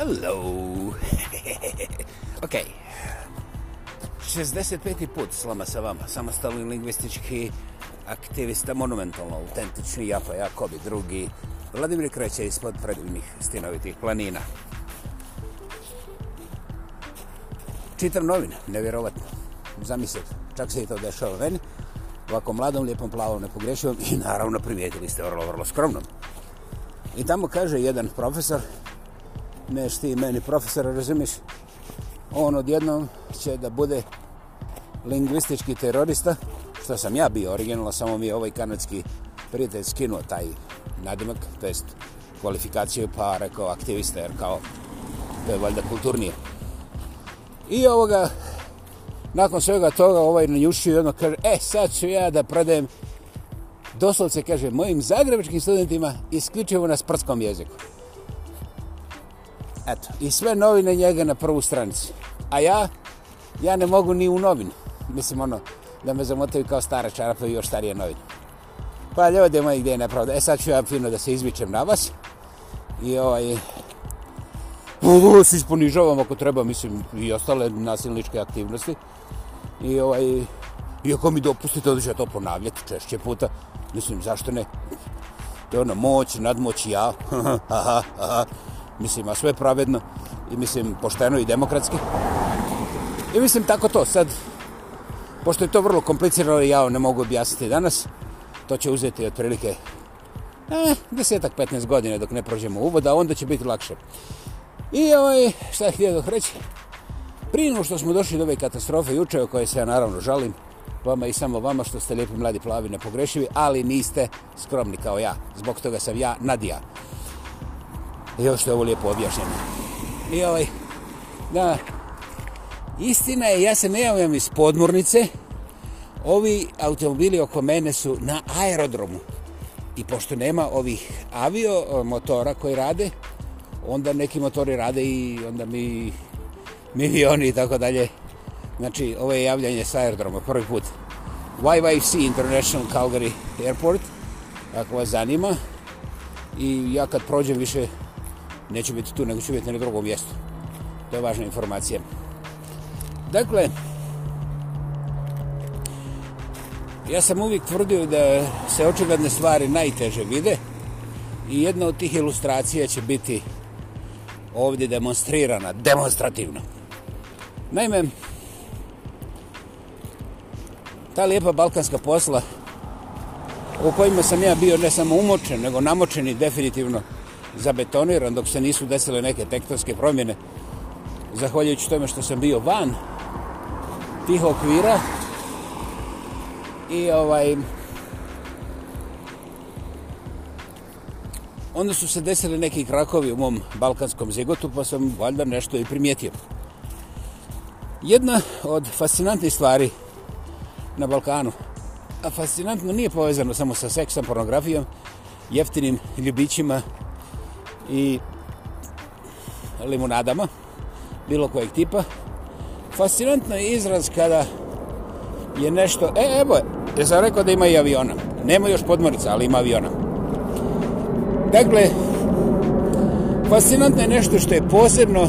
Hello. ok. 65. put slama sa vama. Samostalni lingvistički aktivista, monumentalno autentični, ja pa Jakobi drugi. Vladimir kreće ispod predivnih stinovitih planina. Čitam novine, nevjerovatno. Zamislite, čak se i to dešava meni. Ovako mladom, lijepom, plavom, nepogrešivom i naravno primijetili ste vrlo, vrlo skromnom. I tamo kaže jedan profesor, neš ti meni profesora, razumiš? On odjednom će da bude lingvistički terorista, što sam ja bio originalno, samo mi je ovaj kanadski prijatelj skinuo taj nadimak, to jest kvalifikaciju, pa rekao aktivista, jer kao to je valjda kulturnije. I ovoga, nakon svega toga, ovaj nanjušio jedno kaže, e, sad ću ja da prodajem, doslovce kaže, mojim zagrebačkim studentima isključivo na sprskom jeziku. Eto, i sve novine njega na prvu stranicu. A ja, ja ne mogu ni u novinu. Mislim, ono, da me zamotaju kao stara čarapa i još starije novine. Pa ljudi moji, gdje je nepravda? E sad ću ja fino da se izmičem na vas. I ovaj... Uvo se isponižavam ako treba, mislim, i ostale nasilničke aktivnosti. I ovaj... Iako mi dopustite, da ću to ponavljati češće puta. Mislim, zašto ne? To je ono, moć, nadmoć, ja. aha, aha mislim, a sve pravedno i mislim, pošteno i demokratski. I mislim, tako to, sad, pošto je to vrlo komplicirano, ja ne mogu objasniti danas, to će uzeti otprilike eh, desetak, 15 godine dok ne prođemo uvod, a onda će biti lakše. I ovaj, šta je htio dok reći? Prije što smo došli do ove katastrofe juče, o kojoj se ja naravno žalim, vama i samo vama što ste lijepi mladi plavi nepogrešivi, ali niste skromni kao ja. Zbog toga sam ja Nadija. Nadija zato što je ovo lijepo objašnjeno. I ovaj, da, istina je, ja se ne javljam iz podmornice, ovi automobili oko mene su na aerodromu. I pošto nema ovih avio e, motora koji rade, onda neki motori rade i onda mi milioni i tako dalje. Znači, ovo je javljanje sa aerodroma prvi put. YYC International Calgary Airport, ako vas zanima. I ja kad prođem više neću biti tu, nego ću biti na drugom mjestu. To je važna informacija. Dakle, ja sam uvijek tvrdio da se očigledne stvari najteže vide i jedna od tih ilustracija će biti ovdje demonstrirana, demonstrativno. Naime, ta lijepa balkanska posla u kojima sam ja bio ne samo umočen, nego namočen i definitivno zabetoniran dok se nisu desile neke tektonske promjene. Zahvaljujući tome što sam bio van tih okvira i ovaj onda su se desili neki krakovi u mom balkanskom zigotu pa sam valjda nešto i primijetio. Jedna od fascinantnih stvari na Balkanu, a fascinantno nije povezano samo sa seksom, pornografijom, jeftinim ljubićima i limunadama bilo kojeg tipa. Fascinantno je izraz kada je nešto... E, evo je, ja sam rekao da ima i aviona. Nema još podmorica, ali ima aviona. Dakle, fascinantno je nešto što je posebno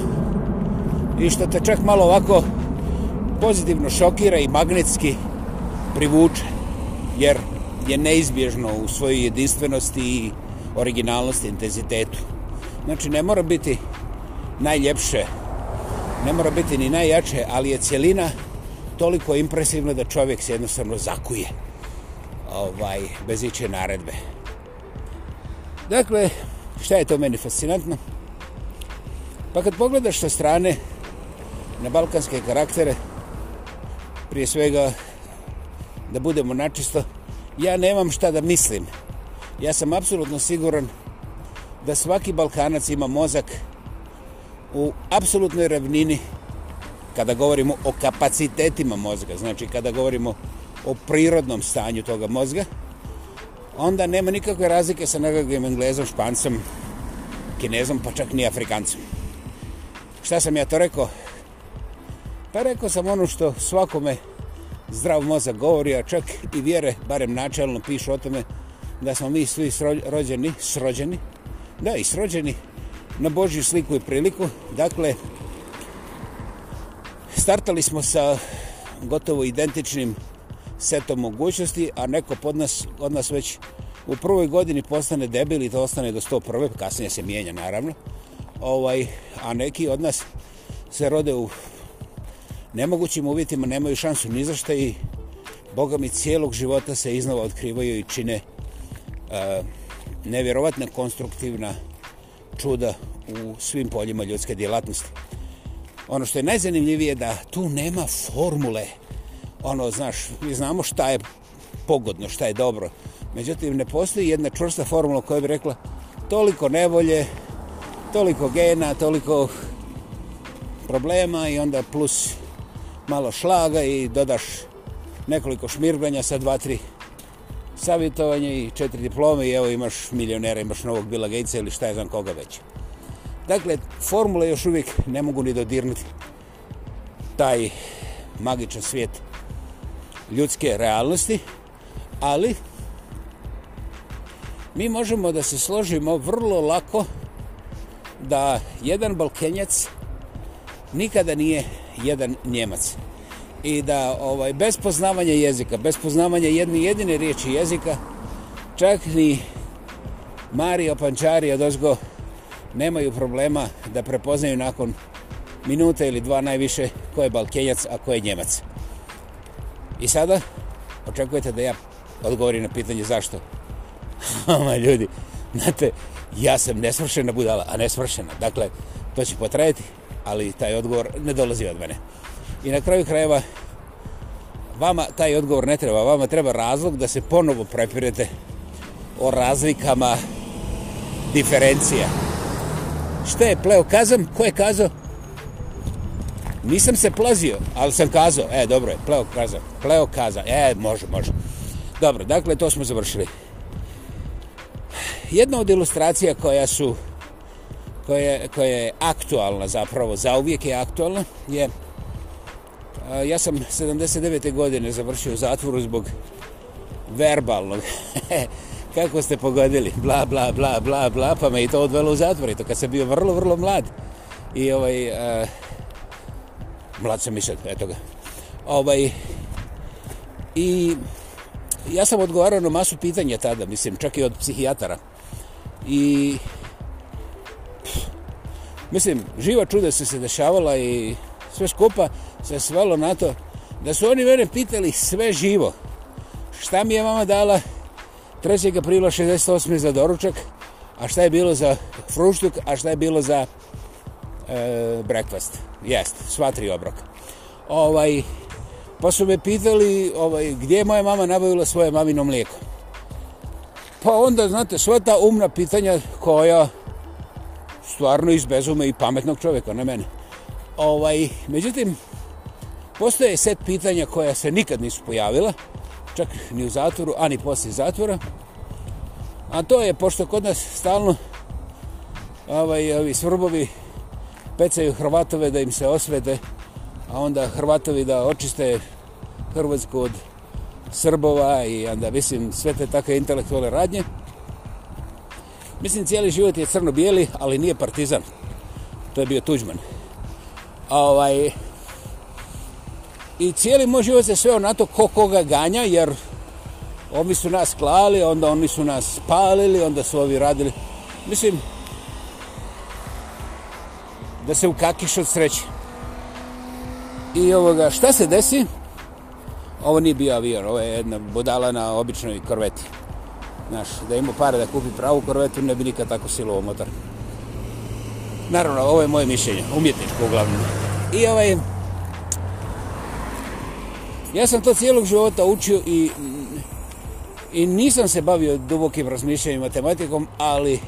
i što te čak malo ovako pozitivno šokira i magnetski privuče, jer je neizbježno u svojoj jedinstvenosti i originalnosti, intenzitetu. Znači, ne mora biti najljepše, ne mora biti ni najjače, ali je cijelina toliko impresivna da čovjek se jednostavno zakuje ovaj, bez iće naredbe. Dakle, šta je to meni fascinantno? Pa kad pogledaš sa strane na balkanske karaktere, prije svega da budemo načisto, ja nemam šta da mislim. Ja sam apsolutno siguran da da svaki Balkanac ima mozak u apsolutnoj ravnini kada govorimo o kapacitetima mozga, znači kada govorimo o prirodnom stanju toga mozga, onda nema nikakve razlike sa nekakvim englezom, špancom, kinezom, pa čak ni afrikancom. Šta sam ja to rekao? Pa rekao sam ono što svakome zdrav mozak govori, a čak i vjere, barem načelno, pišu o tome da smo mi svi srođeni, srođeni, da, i srođeni na Božju sliku i priliku. Dakle, startali smo sa gotovo identičnim setom mogućnosti, a neko pod nas, od nas već u prvoj godini postane debil i to ostane do 101. Kasnije se mijenja, naravno. Ovaj, a neki od nas se rode u nemogućim uvjetima, nemaju šansu ni za šta i Boga mi cijelog života se iznova otkrivaju i čine uh, nevjerovatna konstruktivna čuda u svim poljima ljudske djelatnosti. Ono što je najzanimljivije je da tu nema formule. Ono, znaš, mi znamo šta je pogodno, šta je dobro. Međutim, ne postoji jedna čvrsta formula koja bi rekla toliko nevolje, toliko gena, toliko problema i onda plus malo šlaga i dodaš nekoliko šmirganja sa dva, tri savjetovanje i četiri diplome i evo imaš milionera, imaš novog Bila Gatesa ili šta je znam koga već. Dakle, formule još uvijek ne mogu ni dodirnuti taj magičan svijet ljudske realnosti, ali mi možemo da se složimo vrlo lako da jedan balkenjac nikada nije jedan njemac. Njemac i da ovaj, bez poznavanja jezika, bez poznavanja jedne jedine riječi jezika, čak ni Mario Pančari od Ozgo nemaju problema da prepoznaju nakon minute ili dva najviše ko je Balkenjac, a ko je Njemac. I sada očekujete da ja odgovorim na pitanje zašto. Ama ljudi, znate, ja sam nesvršena budala, a nesvršena. Dakle, to će potrajati, ali taj odgovor ne dolazi od mene. I na kraju krajeva vama taj odgovor ne treba, vama treba razlog da se ponovo prepirete o razlikama diferencija. Šta je pleo kazam? Ko je kazao? Nisam se plazio, ali sam kazao. E, dobro je, pleo kazam. Pleo kazam. E, može, može. Dobro, dakle, to smo završili. Jedna od ilustracija koja su koja, koja je aktualna zapravo, zauvijek je aktualna, je Ja sam 79. godine završio zatvoru zbog verbalnog. Kako ste pogodili? Bla, bla, bla, bla, bla, pa me i to odvelo u zatvor. I to kad sam bio vrlo, vrlo mlad. I ovaj... Uh, mlad sam mišljel, eto ga. Ovaj... I ja sam odgovarao na masu pitanja tada, mislim, čak i od psihijatara. I... Pff, mislim, živa čuda su se dešavala i sve skupa se svelo na to da su oni mene pitali sve živo. Šta mi je mama dala 3. aprila 68. za doručak, a šta je bilo za fruštuk, a šta je bilo za e, breakfast. Jest, sva tri obroka. Ovaj, pa su me pitali ovaj, gdje je moja mama nabavila svoje mamino mlijeko. Pa onda, znate, sva ta umna pitanja koja stvarno izbezume i pametnog čovjeka na mene. Ovaj, međutim, Postoje set pitanja koja se nikad nisu pojavila, čak ni u zatvoru, ani poslije zatvora. A to je, pošto kod nas stalno ovaj, ovi svrbovi pecaju Hrvatove da im se osvete, a onda Hrvatovi da očiste Hrvatsku od Srbova i onda, mislim, sve te takve intelektuale radnje. Mislim, cijeli život je crno-bijeli, ali nije partizan. To je bio tuđman. A ovaj, I cijeli moj život se sveo na to ko koga ganja, jer ovi su nas klali, onda oni su nas spalili, onda su ovi radili. Mislim, da se ukakiš od sreće. I ovoga, šta se desi? Ovo nije bio avion, ovo je jedna budala na običnoj korveti. Znaš, da ima pare da kupi pravu korvetu, ne bi nikad tako silovo motor. Naravno, ovo je moje mišljenje, umjetničko uglavnom. I ovaj, Ja sam to cijelog života učio i, i nisam se bavio dubokim razmišljanjem matematikom, ali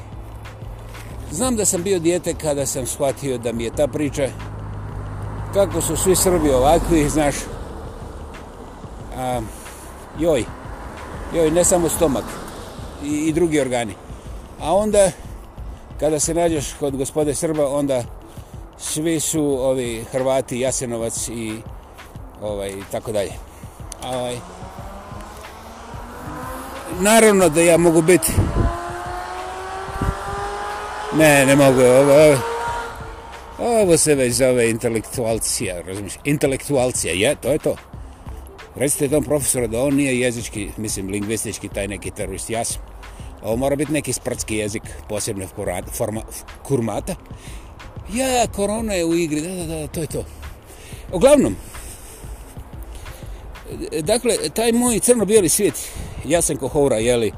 znam da sam bio dijete kada sam shvatio da mi je ta priča kako su svi Srbi ovakvi, znaš, a, joj, joj, ne samo stomak i, i drugi organi. A onda, kada se nađeš kod gospode Srba, onda svi su ovi Hrvati, Jasenovac i Hrvati, ovaj, tako dalje. Ovaj, naravno da ja mogu biti Ne, ne mogu, ovo, ovo, ovo se već zove intelektualcija, razumiješ, intelektualcija, je, to je to. Recite tom profesoru da on nije jezički, mislim, lingvistički taj neki terorist, ja sam. Ovo mora biti neki sprtski jezik, posebno kurata, forma, kurmata. Ja, korona je u igri, da, da, da, to je to. Uglavnom, dakle, taj moj crno-bijeli svijet, Jasenko Hora, jeli,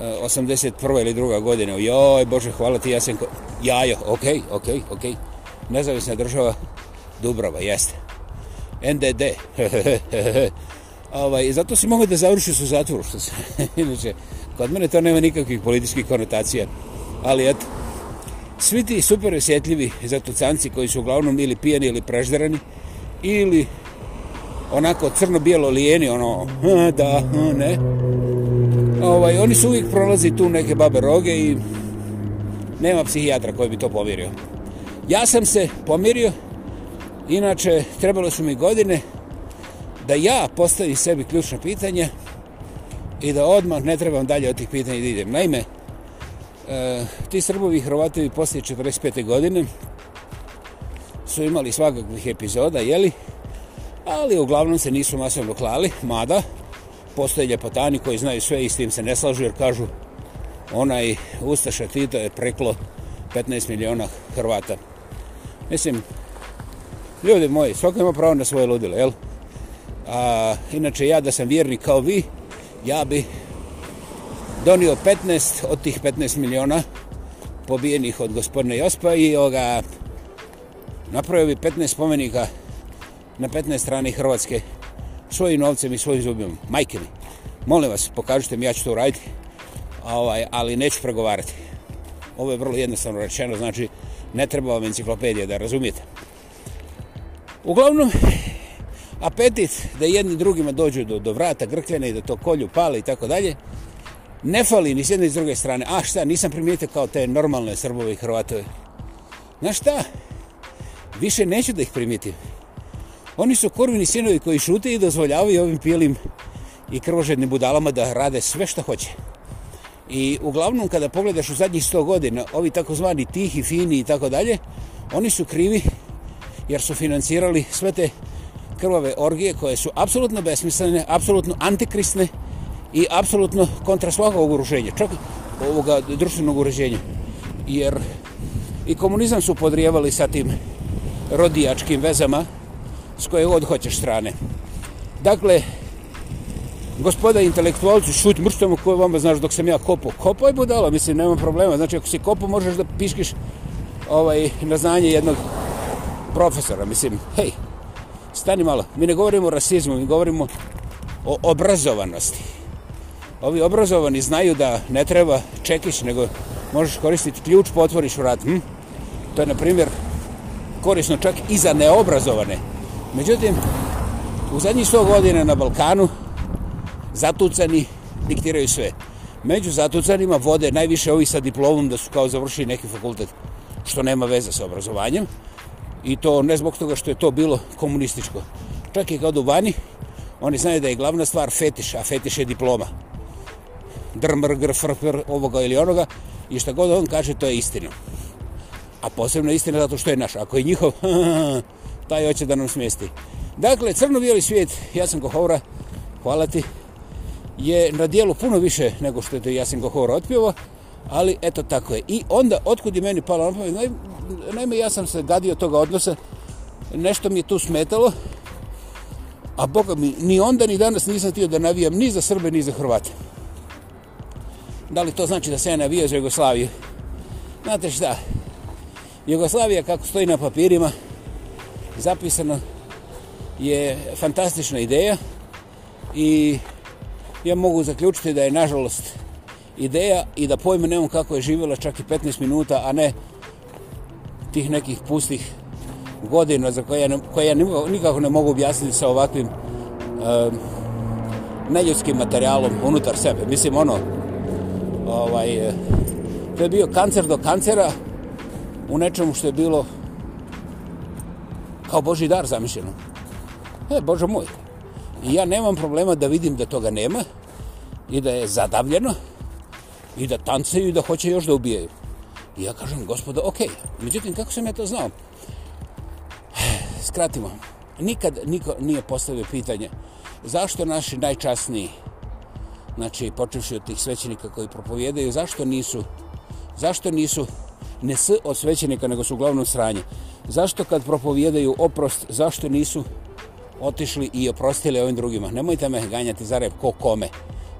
81. ili 2. godine, joj, Bože, hvala ti, Jasenko, jajo, okej, okay, okej, okay, okej, okay. nezavisna država, Dubrava, jeste, NDD, ovaj, zato si mogao da završiš u zatvoru, što se, inače, kod mene to nema nikakvih političkih konotacija, ali eto, svi ti super osjetljivi zatucanci koji su uglavnom ili pijeni ili prežderani, ili onako crno-bijelo lijeni, ono, da, ne. Ovaj, oni su uvijek prolazi tu neke babe roge i nema psihijatra koji bi to pomirio. Ja sam se pomirio, inače trebalo su mi godine da ja postavim sebi ključno pitanje i da odmah ne trebam dalje od tih pitanja da idem. Naime, e, ti Srbovi i Hrvatevi poslije 45. godine su imali svakakvih epizoda, jeli? li? ali uglavnom se nisu masovno klali, mada postoje ljepotani koji znaju sve i s tim se ne slažu jer kažu onaj Ustaša Tito je preklo 15 miliona Hrvata. Mislim, ljudi moji, svako ima pravo na svoje ludile, jel? A, inače, ja da sam vjernik kao vi, ja bi donio 15 od tih 15 miliona pobijenih od gospodine Jospa i ovoga, napravio bi 15 spomenika Hrvata na 15 strane Hrvatske svojim novcem i svojim zubima. Majke mi, molim vas, pokažite mi, ja ću to uraditi, ovaj, ali neću pregovarati. Ovo je vrlo jednostavno rečeno, znači ne treba vam enciklopedija da razumijete. Uglavnom, apetit da jedni drugima dođu do, do vrata grkljene i da to kolju, pale i tako dalje, ne fali ni s jedne i s druge strane. A šta, nisam primijetio kao te normalne Srbove i Hrvatove. Znaš šta, više neću da ih primitim. Oni su korvini sinovi koji šute i dozvoljavaju ovim pilim i krvožednim budalama da rade sve što hoće. I uglavnom kada pogledaš u zadnjih 100 godina, ovi takozvani tihi, fini i tako dalje, oni su krivi jer su financirali sve te krvave orgije koje su apsolutno besmislene, apsolutno antikristne i apsolutno kontra svakog uruženja, čak ovoga društvenog uruženja. Jer i komunizam su podrijevali sa tim rodijačkim vezama, s koje god hoćeš strane. Dakle, gospoda intelektualci, šut mrštom koje vama znaš dok sam ja kopao. Kopao je budalo, mislim, nema problema. Znači, ako si kopao, možeš da piškiš ovaj, na znanje jednog profesora. Mislim, hej, stani malo. Mi ne govorimo o rasizmu, mi govorimo o obrazovanosti. Ovi obrazovani znaju da ne treba čekić, nego možeš koristiti ključ, potvoriš pa vrat. Hm? To je, na primjer, korisno čak i za neobrazovane. Međutim, u zadnjih 100 godina na Balkanu zatucani diktiraju sve. Među zatucanima vode najviše ovi sa diplomom da su kao završili neki fakultet što nema veze sa obrazovanjem i to ne zbog toga što je to bilo komunističko. Čak i kad u vani, oni znaju da je glavna stvar fetiš, a fetiš je diploma. Drmr, gr, fr, fr, ovoga ili onoga i šta god on kaže, to je istina. A posebno istina zato što je naš. Ako je njihov, taj hoće da nam smesti. Dakle, crno-bijeli svijet, Jasen Gohovra, hvala ti, je na dijelu puno više nego što je to Jasen Gohovra otpjevo, ali eto tako je. I onda, otkud je meni palo na pamet, naime, ja sam se gadio toga odnosa, nešto mi je tu smetalo, a Boga mi, ni onda ni danas nisam tio da navijam ni za Srbe, ni za Hrvate. Da li to znači da se ja navijam za Jugoslaviju? Znate šta, Jugoslavija kako stoji na papirima, zapisano je fantastična ideja i ja mogu zaključiti da je nažalost ideja i da pojma nemam kako je živjela čak i 15 minuta, a ne tih nekih pustih godina za koje ja, ne, koje ja nikako ne mogu objasniti sa ovakvim um, neljudskim materijalom unutar sebe. Mislim, ono, ovaj, eh, to je bio kancer do kancera u nečemu što je bilo kao Boži dar zamišljeno. E, Bože moj, I ja nemam problema da vidim da toga nema i da je zadavljeno i da tancaju i da hoće još da ubijaju. I ja kažem, gospoda, okej. Okay. Međutim, kako sam ja to znao? Skratimo. Nikad niko nije postavio pitanje zašto naši najčasniji, znači počeši od tih svećenika koji propovjedaju, zašto nisu, zašto nisu ne s od svećenika, nego su uglavnom sranje zašto kad propovjedaju oprost, zašto nisu otišli i oprostili ovim drugima? Nemojte me ganjati za rep ko kome.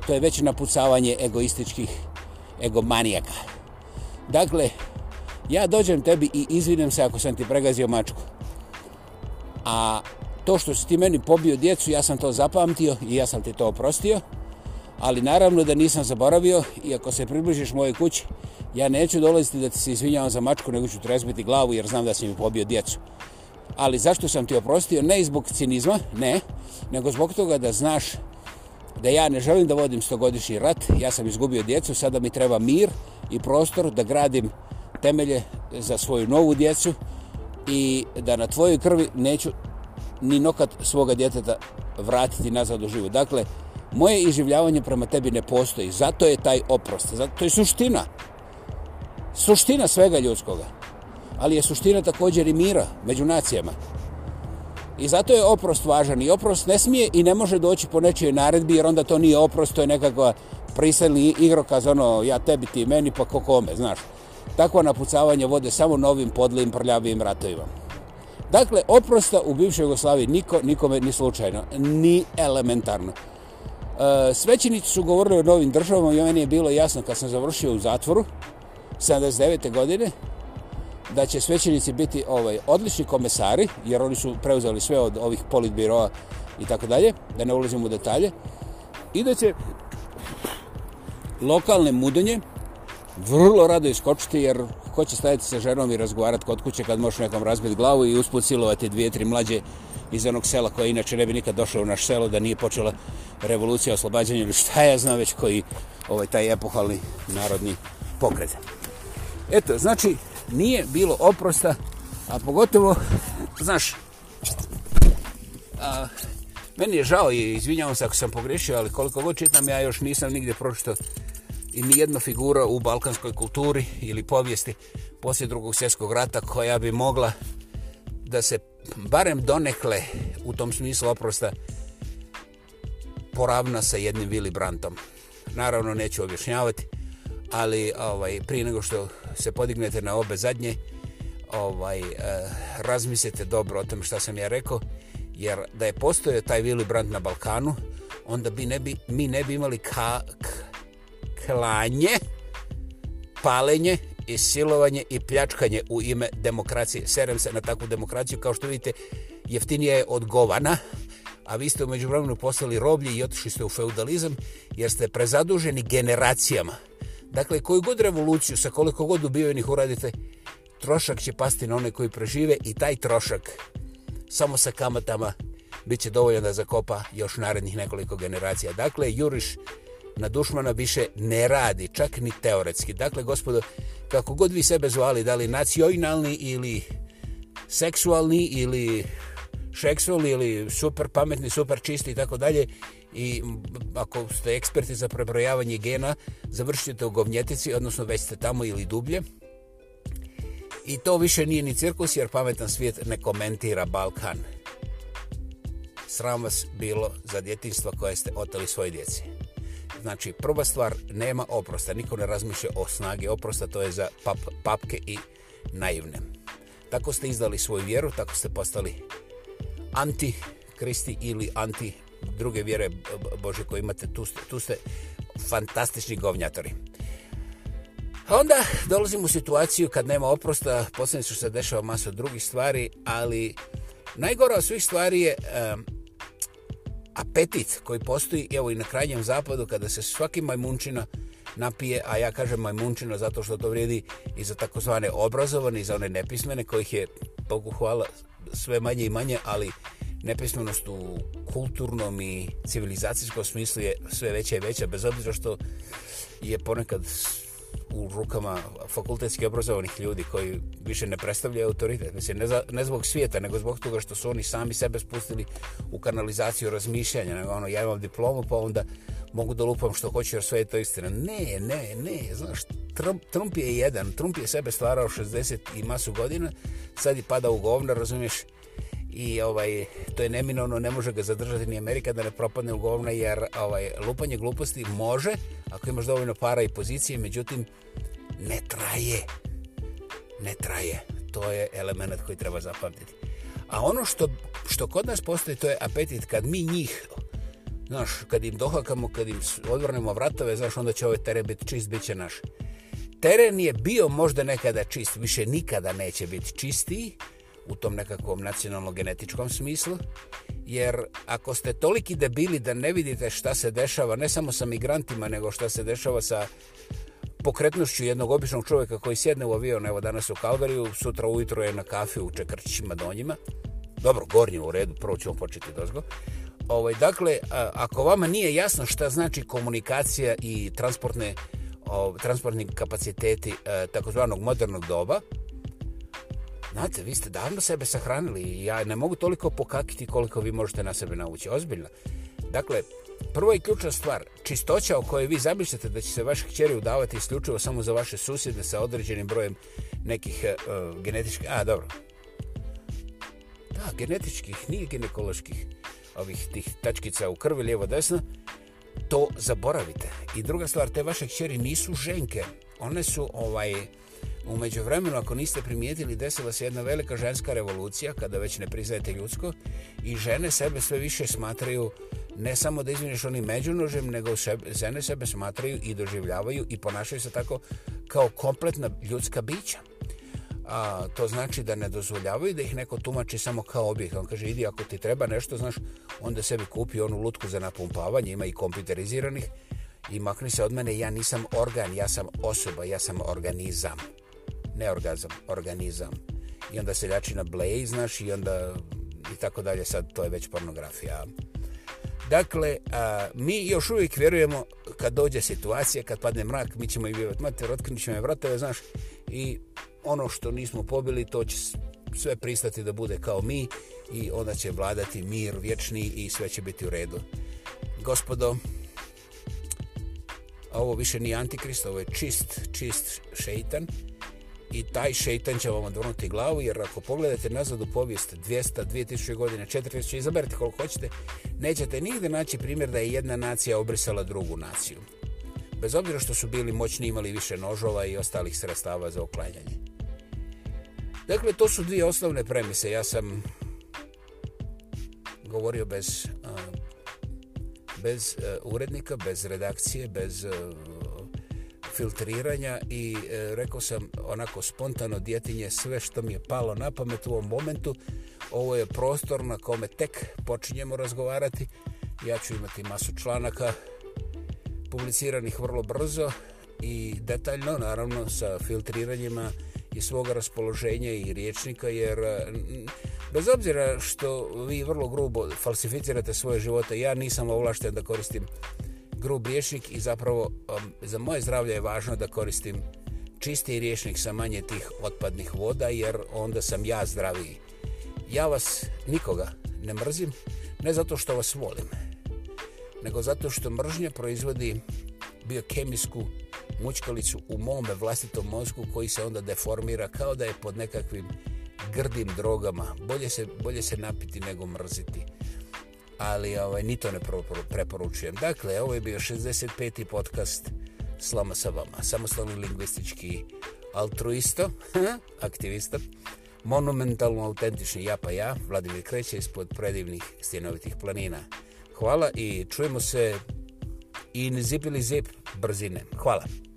To je već napucavanje egoističkih egomanijaka. Dakle, ja dođem tebi i izvinem se ako sam ti pregazio mačku. A to što si ti meni pobio djecu, ja sam to zapamtio i ja sam ti to oprostio ali naravno da nisam zaboravio i ako se približiš moje kući, ja neću dolaziti da ti se izvinjavam za mačku, nego ću trezbiti glavu jer znam da si mi pobio djecu. Ali zašto sam ti oprostio? Ne zbog cinizma, ne, nego zbog toga da znaš da ja ne želim da vodim stogodišnji rat, ja sam izgubio djecu, sada mi treba mir i prostor da gradim temelje za svoju novu djecu i da na tvojoj krvi neću ni nokat svoga djeteta vratiti nazad u život. Dakle, moje iživljavanje prema tebi ne postoji. Zato je taj oprost. Zato, to je suština. Suština svega ljudskoga. Ali je suština također i mira među nacijama. I zato je oprost važan. I oprost ne smije i ne može doći po nečijoj naredbi, jer onda to nije oprost, to je nekakva prisadni igroka za ono ja tebi ti meni pa ko kome, znaš. Takva napucavanja vode samo novim podlim prljavim ratovima. Dakle, oprosta u bivšoj Jugoslaviji niko, nikome ni slučajno, ni elementarno. E, svećenici su govorili o novim državama i meni je bilo jasno kad sam završio u zatvoru 79. godine da će svećenici biti ovaj odlični komesari jer oni su preuzeli sve od ovih politbiroa i tako dalje, da ne ulazim u detalje i da će lokalne mudanje vrlo rado iskočiti jer ko će stajati sa ženom i razgovarati kod kuće kad možeš nekom razbiti glavu i usput silovati dvije, tri mlađe uh, iz onog sela koja inače ne bi nikad došao u naš selo da nije počela revolucija oslobađanja ili šta ja znam već koji ovaj taj epohalni narodni pokret. Eto, znači, nije bilo oprosta, a pogotovo, znaš, a, meni je žao i izvinjavam se ako sam pogrešio, ali koliko god čitam, ja još nisam nigdje pročito i nijedna figura u balkanskoj kulturi ili povijesti poslije drugog svjetskog rata koja bi mogla da se barem donekle u tom smislu oprosta poravna sa jednim Willy Brantom. Naravno, neću objašnjavati, ali ovaj, prije nego što se podignete na obe zadnje, ovaj, eh, razmislite dobro o tom što sam ja rekao, jer da je postojao taj Willy Brandt na Balkanu, onda bi ne bi, mi ne bi imali ka, k, klanje, palenje, i silovanje i pljačkanje u ime demokracije. Serem se na takvu demokraciju, kao što vidite, jeftinija je odgovana, a vi ste umeđu vremenu postali roblji i otišli ste u feudalizam, jer ste prezaduženi generacijama. Dakle, koju god revoluciju, sa koliko god ubijenih uradite, trošak će pasti na one koji prežive i taj trošak samo sa kamatama bit će dovoljno da zakopa još narednih nekoliko generacija. Dakle, Juriš na dušmana više ne radi, čak ni teoretski. Dakle, gospodo, kako god vi sebe zvali, da li nacionalni ili seksualni ili šeksualni ili super pametni, super čisti i tako dalje, i ako ste eksperti za prebrojavanje gena, završite u govnjetici, odnosno već ste tamo ili dublje. I to više nije ni cirkus, jer pametan svijet ne komentira Balkan. Sram vas bilo za djetinstvo koje ste oteli svoje djeci znači prva stvar nema oprosta, niko ne razmišlja o snage oprosta, to je za pap, papke i naivne. Tako ste izdali svoju vjeru, tako ste postali anti-kristi ili anti druge vjere Bože koje imate, tu ste, tu ste fantastični govnjatori. A onda dolazimo u situaciju kad nema oprosta, posljednje su se dešava masa drugih stvari, ali najgora od svih stvari je um, apetit koji postoji, evo i na krajnjem zapadu, kada se svaki majmunčina napije, a ja kažem majmunčina zato što to vrijedi i za takozvane obrazovane i za one nepismene, kojih je, Bogu hvala, sve manje i manje, ali nepismenost u kulturnom i civilizacijskom smislu je sve veća i veća, bez obzira što je ponekad u rukama fakultetski obrazovanih ljudi koji više ne predstavljaju autoritet. Mislim, ne, za, ne zbog svijeta, nego zbog toga što su oni sami sebe spustili u kanalizaciju razmišljanja. Nego ono, ja imam diplomu, pa onda mogu da lupam što hoću jer sve je to istina. Ne, ne, ne, znaš, Trump, Trump je jedan. Trump je sebe stvarao 60 i masu godina, sad je padao u govna, razumiješ? i ovaj to je neminovno ne može ga zadržati ni Amerika da ne propadne u govna jer ovaj lupanje gluposti može ako imaš dovoljno para i pozicije međutim ne traje ne traje to je element koji treba zapamtiti a ono što, što kod nas postoji to je apetit kad mi njih znaš kad im dohakamo kad im odvrnemo vratove znaš onda će ovaj teren biti čist bit će naš teren je bio možda nekada čist više nikada neće biti čistiji u tom nekakvom nacionalno-genetičkom smislu, jer ako ste toliki debili da ne vidite šta se dešava, ne samo sa migrantima, nego šta se dešava sa pokretnošću jednog običnog čovjeka koji sjedne u avion, evo danas u Kalveriju, sutra ujutro je na kafe u Čekrčićima donjima, dobro, gornji u redu, prvo ću vam početi dozgo, ovaj, dakle, a, ako vama nije jasno šta znači komunikacija i transportne, o, transportni kapaciteti e, takozvanog modernog doba, Znate, vi ste davno sebe sahranili i ja ne mogu toliko pokakiti koliko vi možete na sebe naući. Ozbiljno. Dakle, prva i ključna stvar, čistoća o kojoj vi zamišljate da će se vaše kćeri udavati isključivo samo za vaše susjedne sa određenim brojem nekih uh, genetičkih... A, dobro. Da, genetičkih, nije ginekoloških ovih tih tačkica u krvi, lijevo, desno. To zaboravite. I druga stvar, te vaše kćeri nisu ženke. One su ovaj... Uh, Umeđu vremenu, ako niste primijetili, desila se jedna velika ženska revolucija, kada već ne priznajete ljudsko, i žene sebe sve više smatraju, ne samo da izvinješ oni međunožem, nego sebe, žene sebe smatraju i doživljavaju i ponašaju se tako kao kompletna ljudska bića. A, to znači da ne dozvoljavaju da ih neko tumači samo kao objekt. On kaže, idi, ako ti treba nešto, znaš, onda sebi kupi onu lutku za napumpavanje, ima i kompiteriziranih, i makni se od mene, ja nisam organ, ja sam osoba, ja sam organizam ne orgazam, organizam. I onda se ljači na blej, znaš, i onda i tako dalje, sad to je već pornografija. Dakle, a, mi još uvijek vjerujemo kad dođe situacija, kad padne mrak, mi ćemo i vjerovat mater, otkrinit ćemo je vratove, znaš, i ono što nismo pobili, to će sve pristati da bude kao mi i onda će vladati mir vječni i sve će biti u redu. Gospodo, ovo više nije antikrist, ovo je čist, čist šeitan. Uh, i taj šeitan će vam odvrnuti glavu, jer ako pogledate nazad u povijest 200, 2000 godina, 4000, izaberite koliko hoćete, nećete nigde naći primjer da je jedna nacija obrisala drugu naciju. Bez obzira što su bili moćni, imali više nožova i ostalih sredstava za oklanjanje. Dakle, to su dvije osnovne premise. Ja sam govorio bez, bez e, urednika, bez redakcije, bez e, filtriranja i e, rekao sam onako spontano djetinje sve što mi je palo na pamet u ovom momentu. Ovo je prostor na kome tek počinjemo razgovarati. Ja ću imati masu članaka publiciranih vrlo brzo i detaljno, naravno, sa filtriranjima i svoga raspoloženja i riječnika, jer e, bez obzira što vi vrlo grubo falsificirate svoje živote, ja nisam ovlašten da koristim grub riječnik i zapravo um, za moje zdravlje je važno da koristim čisti riječnik sa manje tih otpadnih voda jer onda sam ja zdraviji. Ja vas nikoga ne mrzim, ne zato što vas volim, nego zato što mržnje proizvodi biokemijsku mučkalicu u mome vlastitom mozgu koji se onda deformira kao da je pod nekakvim grdim drogama. Bolje se, bolje se napiti nego mrziti ali ovaj, ni to ne preporučujem. Dakle, ovo je bio 65. podcast Slama sa vama, samostalni lingvistički altruisto, aktivista, monumentalno autentični ja pa ja, Vladimir Kreće ispod predivnih stjenovitih planina. Hvala i čujemo se in zip ili zip brzine. Hvala. Hvala.